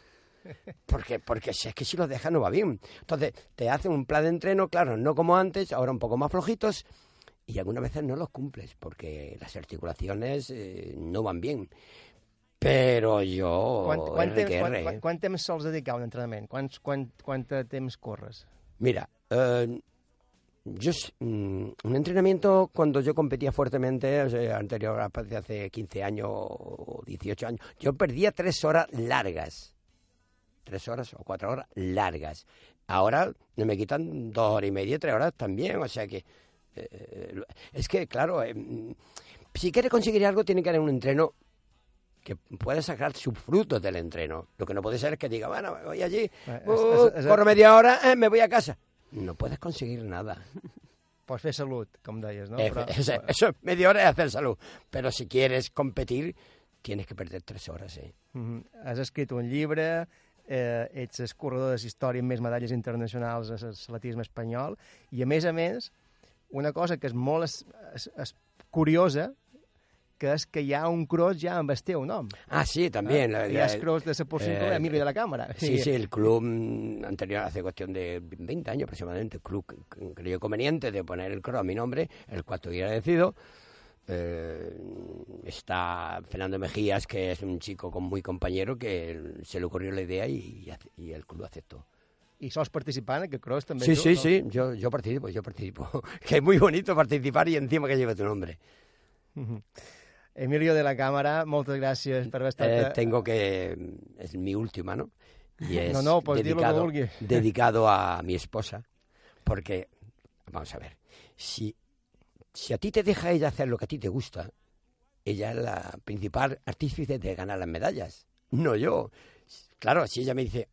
Porque, porque si es que si los dejas no va bien. Entonces, te hacen un plan de entreno, claro, no como antes, ahora un poco más flojitos, y algunas veces no los cumples, porque las articulaciones eh, no van bien. Però jo... Quant, quant, temps, quant, quant, quant temps sols dedicar a un entrenament? Quants, quant, quant temps corres? Mira, eh, yo mm, un entrenamiento cuando yo competía fuertemente, o sea, anterior hace 15 años o 18 años, yo perdía tres horas largas. Tres horas o cuatro horas largas. Ahora me quitan dos horas y media, tres horas también, o sea que... eh, es que, claro, eh, mm, si quieres conseguir algo, tiene que haber un entreno que pueda sacar sus frutos del entreno. Lo que no puede ser es que diga, bueno, voy allí, Eh, uh, es- es- es- corro media hora, eh, me voy a casa. No puedes conseguir nada. Pots fer salut, com deies, no? Eh, eso, eso, media hora es hacer salud. Pero si quieres competir, tienes que perder tres horas, ¿eh? Mhm. Has escrit un llibre, eh, ets el corredor de història amb més medalles internacionals al atletisme espanyol, i a més a més, una cosa que és molt es, es, es curiosa, que és que hi ha un cross ja amb el teu nom. Ah, sí, también. Ah, la- hi ha el cross de la porcina eh, eh, Emilio de la Cámara. Sí, sí, el club anterior, hace cuestión de 20 años aproximadamente, el club creyó conveniente de poner el cross a mi nombre, el cual estoy agradecido. Eh, está Fernando Mejías, que es un chico con muy compañero, que se le ocurrió la idea y, y el club aceptó. I sols participant en aquest cross també Sí, tu, sí, no? sí, yo, yo participo, yo participo. que es muy bonito participar y encima que lleva tu nombre. Mhm. Emilio de la Cámara, moltes gràcies per haver estat... Eh, tengo que... Es mi última, ¿no? Y es No, no, pues di lo que dedicado, dedicado a mi esposa, porque, vamos a ver, si, si a ti te deja ella hacer lo que a ti te gusta, ella es la principal artífice de ganar las medallas, no yo. Claro, si ella me dice,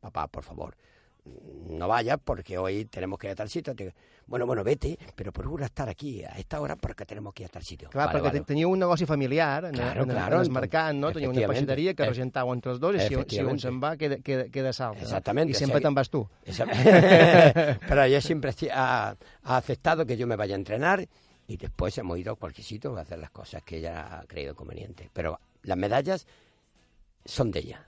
papá, por favor, no vayas porque hoy tenemos que ir a tal sitio. te- Bueno, bueno, vete, pero procura estar aquí a esta hora porque tenemos que ir a tal sitio. Clar, Vale, perquè vale. te- teniu un negoci familiar en, Claro, en, claro, en el entonces, mercat, no? Teniu una peixateria que Eh, regentau entre els dos i si, si un se'n va queda, queda, queda salt. no? Exactamente, I sempre te'n vas tu. Pero ella siempre ha, ha aceptado que yo me vaya a entrenar y después hemos ido a cualquier sitio a hacer las cosas que ella ha creído conveniente. Pero las medallas son de ella,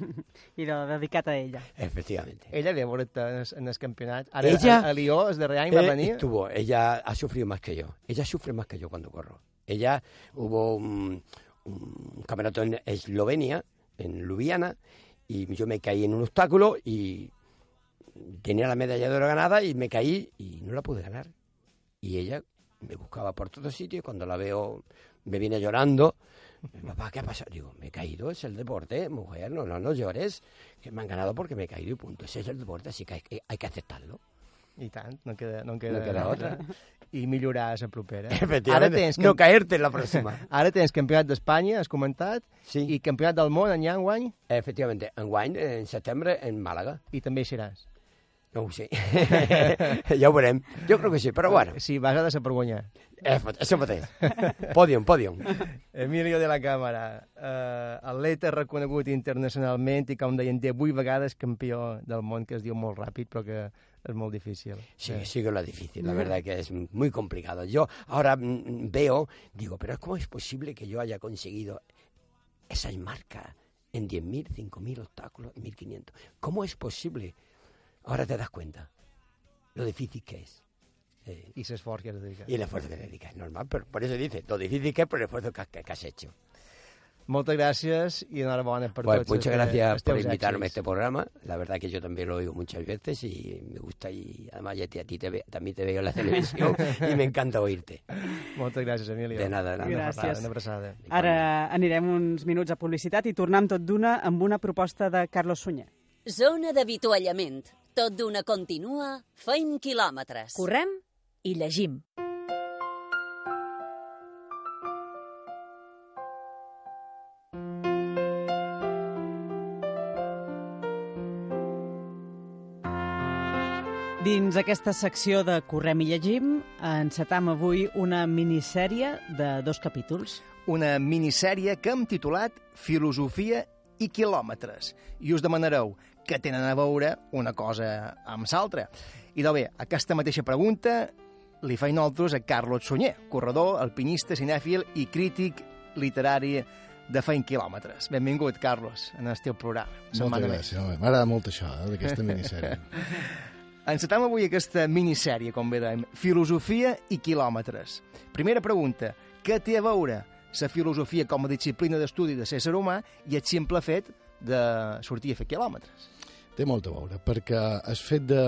I de, dedicat a ella. efectivamente. Ella de veure't en el, campionat. Ara, Ella- a, a Lió, el darrer any, va Eh, venir... estuvo, ella ha sufrido más que yo. Ella sufre más que yo cuando corro. Ella hubo un, un campeonato en Eslovenia, en Ljubljana, y yo me caí en un obstáculo y tenía la medalla de oro ganada y me caí y no la pude ganar. Y ella me buscaba por todo sitio y cuando la veo me viene llorando. Papá, ¿qué ha pasado? Digo, me he caído, es el deporte, mujer, no, no, no llores, que me han ganado porque me he caído y punto. Ese es el deporte, así que hay, que- hay que aceptarlo. I tant, no queda, no en queda, No queda otra. I millorar a la propera. Efectivamente, no caerte en la próxima. Ara tens campionat d'Espanya, has comentat, Sí. i campionat del món enllà enguany, Efectivamente, en Wine, en septiembre, en Málaga. i també hi seràs. No ho sé. ja ho veurem. Jo crec que sí, però bueno. Sí, vas a de ser per guanyar. Eh, Això mateix. Pòdium, pòdium. Emilio de la Cámara, eh, atleta reconegut internacionalment i, com deien, 18 vegades campió del món, que es diu molt ràpid, però que és molt difícil. Sí, sí que lo difícil, la verdad que es muy complicado. Yo ahora mm, veo, digo, pero ¿cómo es posible que yo haya conseguido esas marcas en 10.000, 5.000 obstáculos, 1.500? ¿Cómo es posible? Ahora te das cuenta lo difícil que es. Eh, I l'esforç que has dedicat. y el esfuerzo que dedicas, es normal, pero por eso dice, lo difícil que es por el esfuerzo que, que- que has hecho. Moltes gràcies i enhorabona per Pues tots muchas gracias por invitarme a este programa. La verdad que yo también lo oigo muchas veces y me gusta y además ya te- a ti te ve- también te veo en la televisión y me encanta oírte. Moltes gràcies, Emilio. De nada, de nada. Gràcies. abraçada, Una abraçada. Ara anirem uns minuts a publicitat i tornem tot d'una amb una proposta de Carlos Sunyer. Zona d'avituallament. Tot d'una continua, feim quilòmetres. Correm i llegim. Dins aquesta secció de Correm i llegim, encetam avui una minissèrie de dos capítols. Una minissèrie que hem titulat Filosofia i quilòmetres. I us demanareu què tenen a veure una cosa amb l'altra. I doncs bé, aquesta mateixa pregunta li fa nosaltres a Carlos Sunyer, corredor, alpinista, cinèfil i crític literari de Feint Quilòmetres. Benvingut, Carlos, en el teu programa. Moltes gràcies, home. M'agrada molt això, eh, d'aquesta minissèrie. Encetem avui aquesta minissèrie, com bé dèiem, filosofia i quilòmetres. Primera pregunta, què té a veure la filosofia com a disciplina d'estudi de l'ésser humà i el simple fet de sortir a fer quilòmetres? Té molt a veure, perquè el fet de,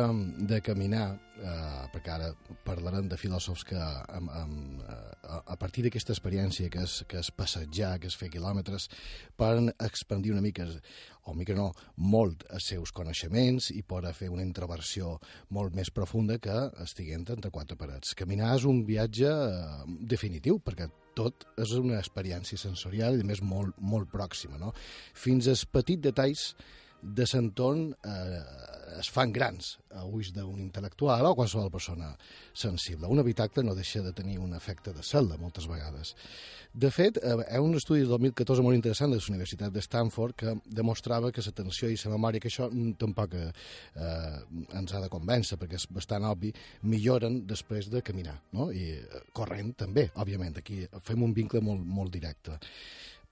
de caminar, eh, perquè ara parlarem de filòsofs que amb, amb, eh, a, a partir d'aquesta experiència que és, que és passejar, que és fer quilòmetres, poden expandir una mica, o mica no, molt els seus coneixements i poden fer una introversió molt més profunda que estiguent entre quatre parets. Caminar és un viatge eh, definitiu, perquè tot és una experiència sensorial i, a més, molt, molt pròxima. No? Fins als petits detalls de l'entorn eh, es fan grans a ulls d'un intel·lectual o qualsevol persona sensible. Un habitacle no deixa de tenir un efecte de celda moltes vegades. De fet, eh, hi ha un estudi del 2014 molt interessant de la Universitat de Stanford que demostrava que l'atenció i la memòria, que això mm, tampoc eh, eh, ens ha de convèncer, perquè és bastant obvi, milloren després de caminar, no? i eh, corrent també, òbviament. Aquí fem un vincle molt, molt directe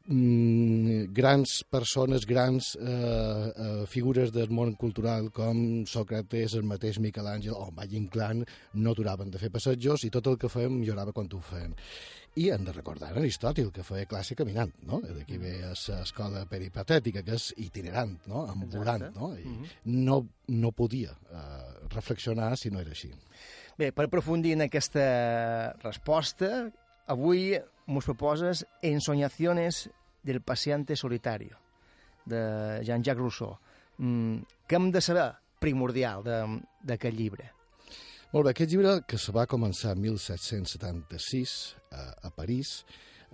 mm, grans persones, grans eh, eh, figures del món cultural com Sòcrates, el mateix Miquel Àngel o Valle Inclán no aturaven de fer passejos i tot el que feien millorava quan ho feien. I hem de recordar Aristòtil, que feia classe caminant, no? D'aquí ve l'escola peripatètica, que és itinerant, no? Ambulant, no? I Mhm. no, no podia eh, reflexionar si no era així. Bé, per aprofundir en aquesta resposta, avui ens proposes Ensoñaciones del paciente solitario, de Jean-Jacques Rousseau. Mm, què hem de saber primordial d'aquest llibre? Molt bé, aquest llibre, que se va començar en 1776 a, a París,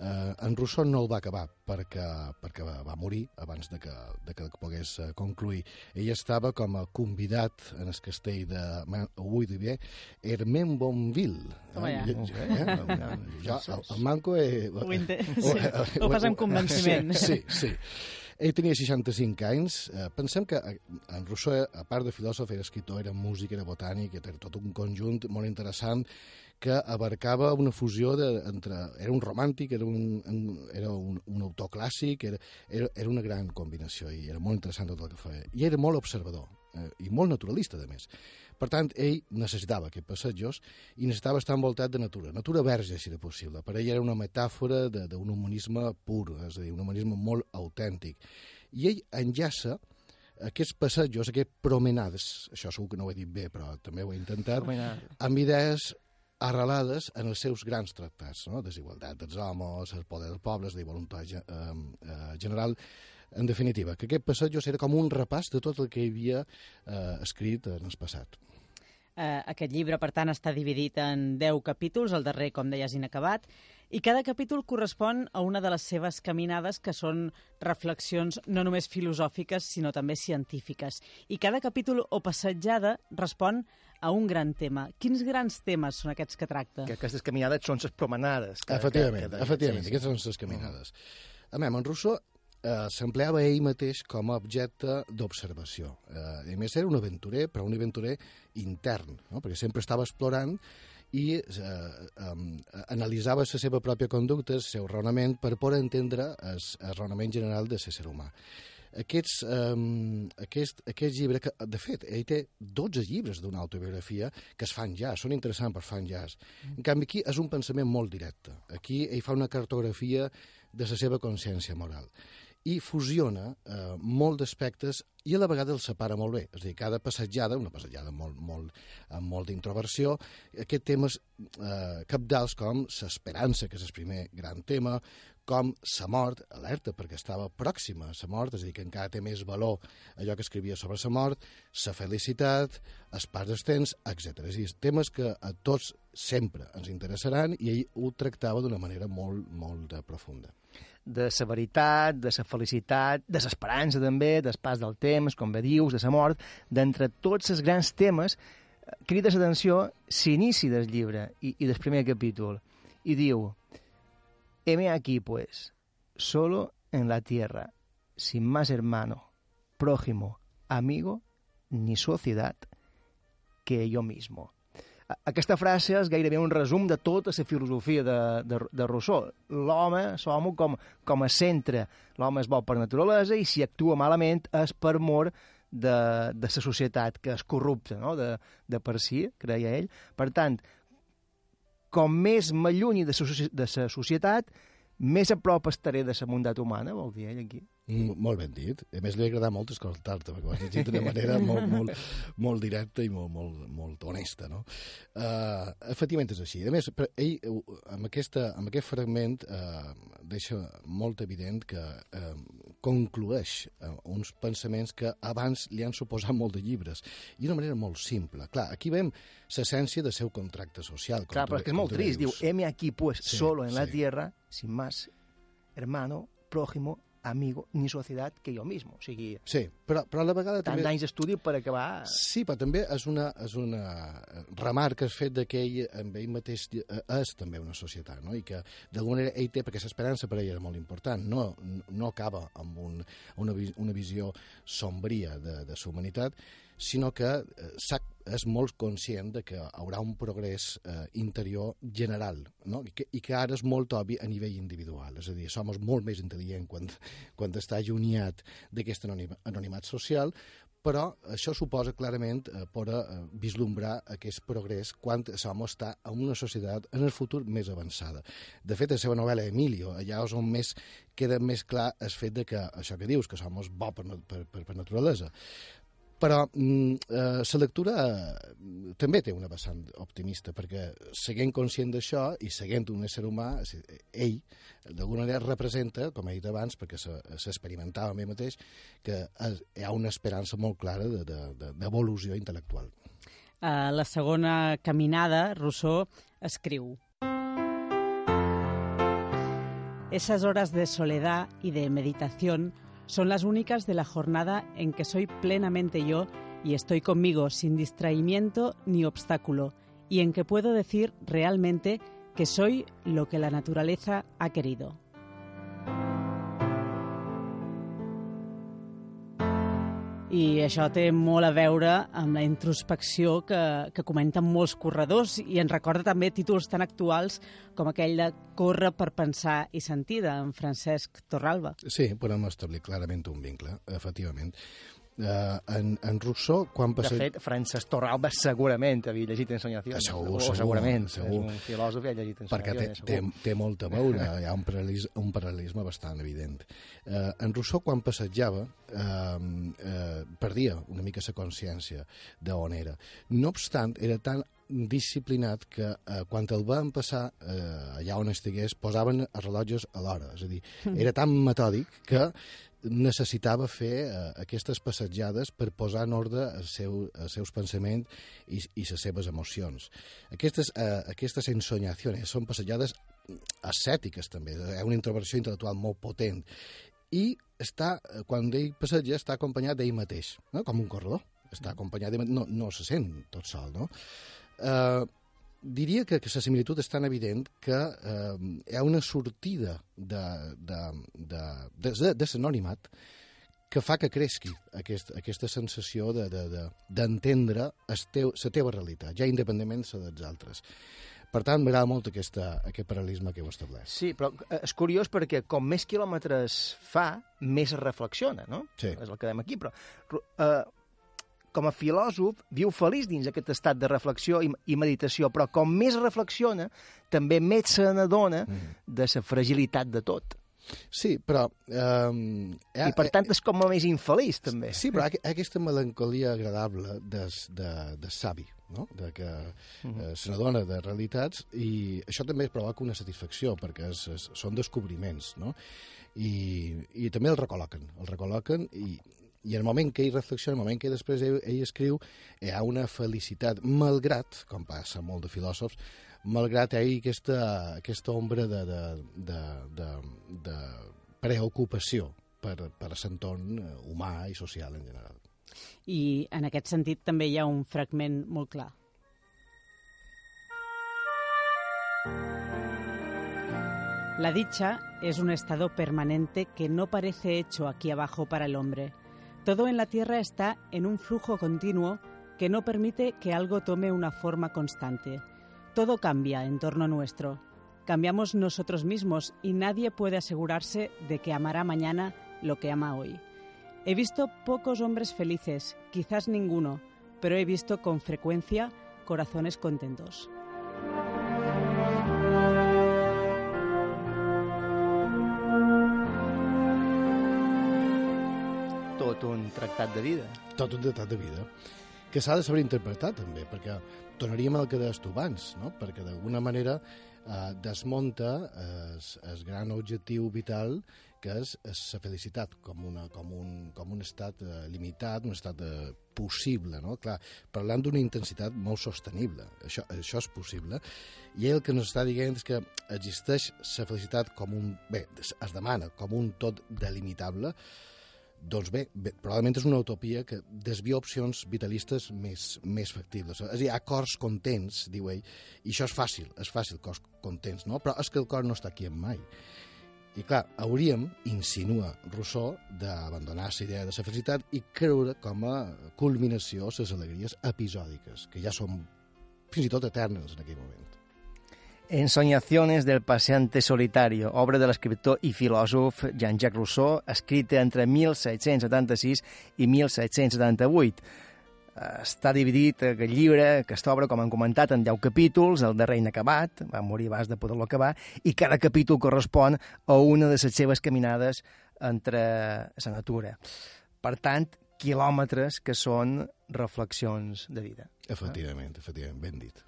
eh, en Rousseau no el va acabar perquè, perquè va, va morir abans de que, de que pogués eh, concluir. Ell estava com a convidat en el castell de Ouidiver, Hermenbonville. Toma ja. Jo, jo, eh? jo, el, el manco... Eh, Ho sí, ho fas amb convenciment. Sí, sí, sí. Ell tenia 65 anys. Eh, pensem que eh, en Rousseau, a part de filòsof, era escriptor, era músic, era botànic, era tot un conjunt molt interessant que abarcava una fusió de, entre... Era un romàntic, era un, un, era un, un autor clàssic, era, era, era una gran combinació i era molt interessant tot el que feia. I era molt observador eh, i molt naturalista, a més Per tant, ell necessitava aquests passejos i necessitava estar envoltat de natura, natura verge, si era possible. Per ell era una metàfora de- d'un humanisme pur, és a dir, un humanisme molt autèntic. I ell enllaça aquests passejos, aquests promenades, això segur que no ho he dit bé, però també ho he intentat, Promenades. amb idees arrelades en els seus grans tractats, no? desigualtat dels homes, el poder dels pobles, la voluntat ge- eh, general, en definitiva, que aquest passeig era com un repàs de tot el que havia eh, escrit en el passat. Eh, aquest llibre, per tant, està dividit en 10 capítols, el darrer, com deies, inacabat, i cada capítol correspon a una de les seves caminades, que són reflexions no només filosòfiques, sinó també científiques. I cada capítol o passejada respon a un gran tema. Quins grans temes són aquests que tracta? Que aquestes caminades són les promenades. Que, efectivament, que, que, efectivament, sí, sí. aquestes són les caminades. A més, en Rousseau eh, s'empleava ell mateix com a objecte d'observació. Eh, a més, era un aventurer, però un aventurer intern, no? perquè sempre estava explorant i eh, eh, analitzava la seva pròpia conducta, el seu raonament, per poder entendre el, el raonament general de l'ésser humà. Aquests, um, aquest, aquest llibre, que de fet, ell té 12 llibres d'una autobiografia que es fan ja, són interessants per fan ja. En canvi, aquí és un pensament molt directe. Aquí ell fa una cartografia de la seva consciència moral i fusiona eh, molt d'aspectes i a la vegada els separa molt bé. És a dir, cada passejada, una passejada molt, molt, amb molt d'introversió, aquest temes eh, capdals com l'esperança, que és el primer gran tema, com la mort, alerta, perquè estava pròxima a la mort, és a dir, que encara té més valor allò que escrivia sobre la mort, la felicitat, els dels temps, etc. És a dir, temes que a tots sempre ens interessaran i ell ho tractava d'una manera molt, molt eh, profunda de la veritat, de la felicitat, de l'esperança també, del pas del temps, com bé dius, de la mort, d'entre tots els grans temes, crida l'atenció l'inici del llibre i, i del primer capítol, i diu Heme aquí, pues, solo en la tierra, sin más hermano, prójimo, amigo, ni sociedad que yo mismo. Aquesta frase és gairebé un resum de tota la filosofia de, de, de Rousseau. L'home, l'home com, com a centre, l'home és bo per naturalesa i si actua malament és per mor de, de la societat, que és corrupta, no? de, de per si, creia ell. Per tant, com més m'allunyi de de la societat, més a prop estaré de la mundat humana, vol dir ell aquí. Mm, molt ben dit. A més, li ha agradat molt escoltar-te, perquè ho has llegit d'una manera molt, molt, molt directa i molt, molt, molt honesta, no? Uh, efectivament és així. A més, per- ell, eh, amb, aquesta, amb aquest fragment, uh, deixa molt evident que uh, conclueix uh, uns pensaments que abans li han suposat molt de llibres, i d'una manera molt simple. Clar, aquí veiem l'essència del seu contracte social. Clar, però és que és molt trist. Diu, dius. heme aquí, pues, Sí, solo en la sí. tierra, sin más hermano, prójimo, amigo, ni sociedad que jo mismo. O sigui, Sí, però, però a la vegada tant també... d'anys d'estudi per acabar... Sí, però també és una, és una remarca el fet que ell, amb ell mateix eh, és també una societat, no? i que d'alguna manera ell té, perquè l'esperança per ell era molt important, no, no acaba amb un, una, una visió sombria de, de la humanitat, sinó que eh, sap, és molt conscient de que haurà un progrés eh, interior general, no? I, que, i que ara és molt obvi a nivell individual, és a dir, som molt més intel·ligent quan, quan està allunyat d'aquest anonim, anonimat social, però això suposa clarament eh, poder eh, vislumbrar aquest progrés quan som està en una societat en el futur més avançada. De fet, la seva novel·la Emilio, allà és on més queda més clar el fet de que això que dius, que som bo per, per, per, per naturalesa. Però mm, eh, la lectura eh, també té una vessant optimista, perquè seguint conscient d'això i seguint un ésser humà, ell d'alguna manera representa, com he dit abans, perquè se- s'experimentava a mi mateix, que hi ha una esperança molt clara de- de- de- d'evolució intel·lectual. A la segona caminada, Rousseau escriu Esas horas de soledad y de meditación son las únicas de la jornada en que soy plenamente yo y estoy conmigo sin distraimiento ni obstáculo, y en que puedo decir realmente que soy lo que la naturaleza ha querido. I això té molt a veure amb la introspecció que, que comenten molts corredors i ens recorda també títols tan actuals com aquell de Corre per pensar i sentir, d'en Francesc Torralba. Sí, podem establir clarament un vincle, efectivament. Uh, en, en Rousseau, quan De passa... fet, Francesc Torralba segurament havia llegit Ensoñaciones. Segur, o segur, segurament. segur. És un filòsof i ha llegit perquè té, té, té molt a veure, hi ha un paral·lelisme, un paral·lelisme bastant evident. Eh, en Rousseau, quan passejava, eh, eh, perdia una mica la consciència d'on era. No obstant, era tan disciplinat que eh, quan el van passar eh, allà on estigués posaven els rellotges a l'hora, és a dir, Mm. era tan metòdic que necessitava fer eh, aquestes passejades per posar en ordre els, seu, els seus pensaments i, i les seves emocions. Aquestes, eh, aquestes ensoñacions són passejades ascètiques també, ha una introversió intel·lectual molt potent i està, eh, quan ell passeja està acompanyat d'ell mateix, no? com un corredor està acompanyat no, no se sent tot sol no? Eh, diria que, que la similitud és tan evident que eh, hi ha una sortida de, de, de, de, de, de l'anonimat que fa que cresqui aquest, aquesta sensació d'entendre de, de, de la teva realitat, ja independentment de dels altres. Per tant, m'agrada molt aquesta, aquest paral·lelisme que heu establert. Sí, però eh, és curiós perquè com més quilòmetres fa, més reflexiona, no? Sí. És el que dèiem aquí, però eh, com a filòsof viu feliç dins aquest estat de reflexió i, i meditació, però com més reflexiona, també més se n'adona mm. de la fragilitat de tot. Sí, però... Um, I per tant és com a més infeliç, també. Sí, però aquesta melancolia agradable de, de, de savi, no? de que eh, se n'adona de realitats i això també provoca una satisfacció perquè és, és, són descobriments no? I, i també el recol·loquen el recol·loquen i, i el moment que ell reflexiona, el moment que després ell, ell escriu, hi ha una felicitat, malgrat, com passa molt de filòsofs, malgrat ell aquesta, aquesta ombra de, de, de, de, de preocupació per, per l'entorn humà i social en general. I en aquest sentit també hi ha un fragment molt clar. La dicha es un estado permanente que no parece hecho aquí abajo para el hombre. Todo en la tierra está en un flujo continuo que no permite que algo tome una forma constante. Todo cambia en torno nuestro. Cambiamos nosotros mismos y nadie puede asegurarse de que amará mañana lo que ama hoy. He visto pocos hombres felices, quizás ninguno, pero he visto con frecuencia corazones contentos. Tractat de vida. Tot un tractat de vida que s'ha de saber interpretar també, perquè tornaríem al que deies tu abans, no? perquè d'alguna manera eh, desmunta el gran objectiu vital que és la felicitat com, una, com, un, com un estat eh, limitat, un estat eh, possible, no? Clar, parlant d'una intensitat molt sostenible, això, això és possible, i el que ens està dient és que existeix la felicitat com un... bé, es demana com un tot delimitable, doncs bé, bé, probablement és una utopia que desvia opcions vitalistes més, més factibles. És a dir, hi ha cors contents, diu ell, i això és fàcil, és fàcil, cors contents, no? Però és que el cor no està aquí en mai. I clar, hauríem, insinua Rousseau, d'abandonar la idea de la felicitat i creure com a culminació les alegries episòdiques, que ja són fins i tot eternes en aquell moment. Ensoñaciones del paseante solitario, obra de l'escriptor i filòsof Jean-Jacques Rousseau, escrita entre 1776 i 1778. Està dividit aquest llibre, aquesta obra, com han comentat, en 10 capítols, el darrer inacabat, va morir abans de poder-lo acabar, i cada capítol correspon a una de les seves caminades entre la natura. Per tant, quilòmetres que són reflexions de vida. Efectivament, efectivament, ben dit.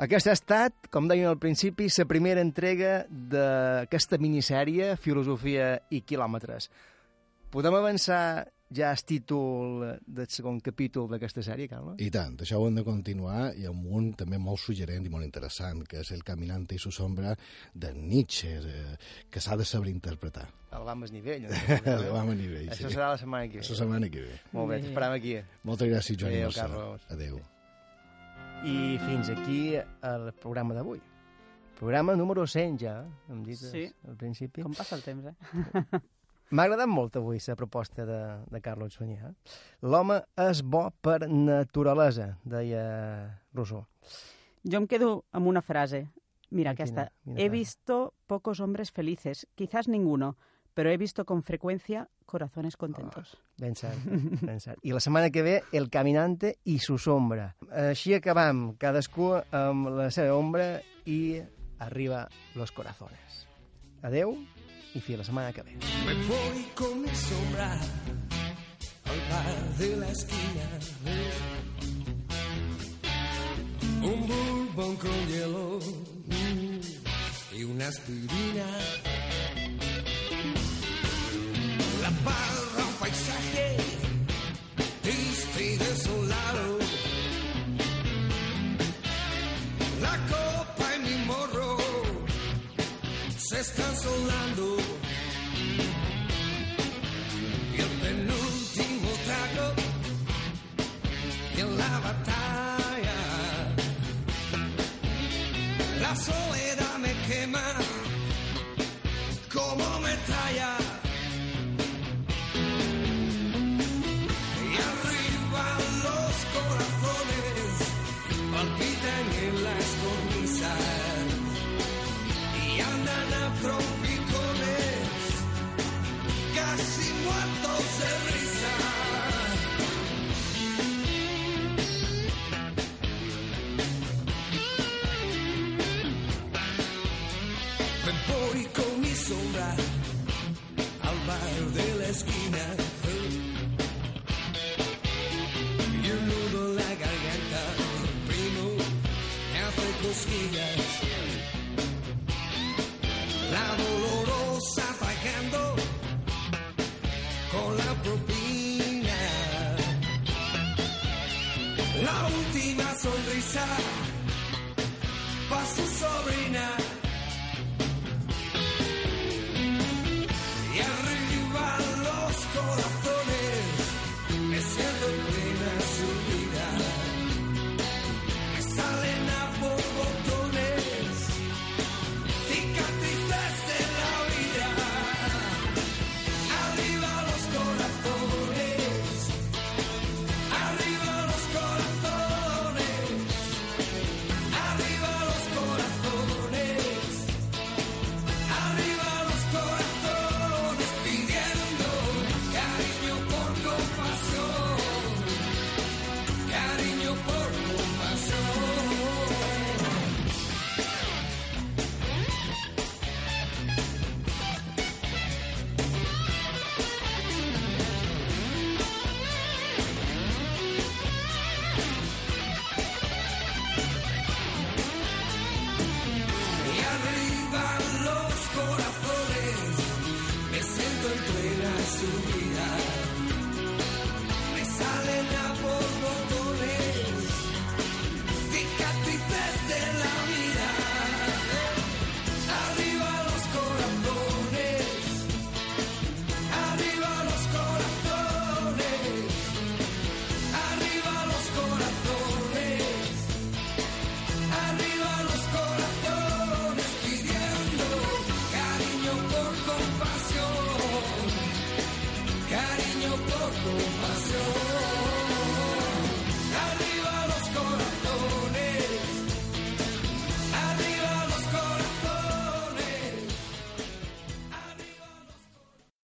Aquesta ha estat, com deien al principi, la primera entrega d'aquesta minissèrie Filosofia i quilòmetres. Podem avançar ja el títol del segon capítol d'aquesta sèrie, Carles? I tant, això ho hem de continuar i amb un també molt suggerent i molt interessant, que és El caminante i su sombra de Nietzsche, eh, que s'ha de saber interpretar. El vam a nivell. El vam a nivell, Això sí. serà la setmana que ve. La setmana que ve. Molt bé, t'esperem aquí. Moltes gràcies, Joan i Adéu, Marcel. Carlos. Adéu. I fins aquí el programa d'avui. Programa número 100 ja, hem dit Sí. al principi. Com passa el temps, eh? M'ha agradat molt avui la proposta de, de Carlos Sunyer. L'home és bo per naturalesa, deia Rousseau. Jo em quedo amb una frase. Mira, Quina? aquesta. Quina He frase? visto pocos hombres felices, quizás ninguno, pero he visto con frecuencia corazones contentos. Ben cert, ben cert. I la setmana que ve, El Caminante i su sombra. Així acabam, cadascú amb la seva ombra i arriba los corazones. Adeu i fins la setmana que ve. Me voy con mi sombra al bar de la esquina. Un bourbon con hielo y una aspirina. Un paisaje triste y desolado. La copa y mi morro se están solando. Y el penúltimo trago en la batalla. La soledad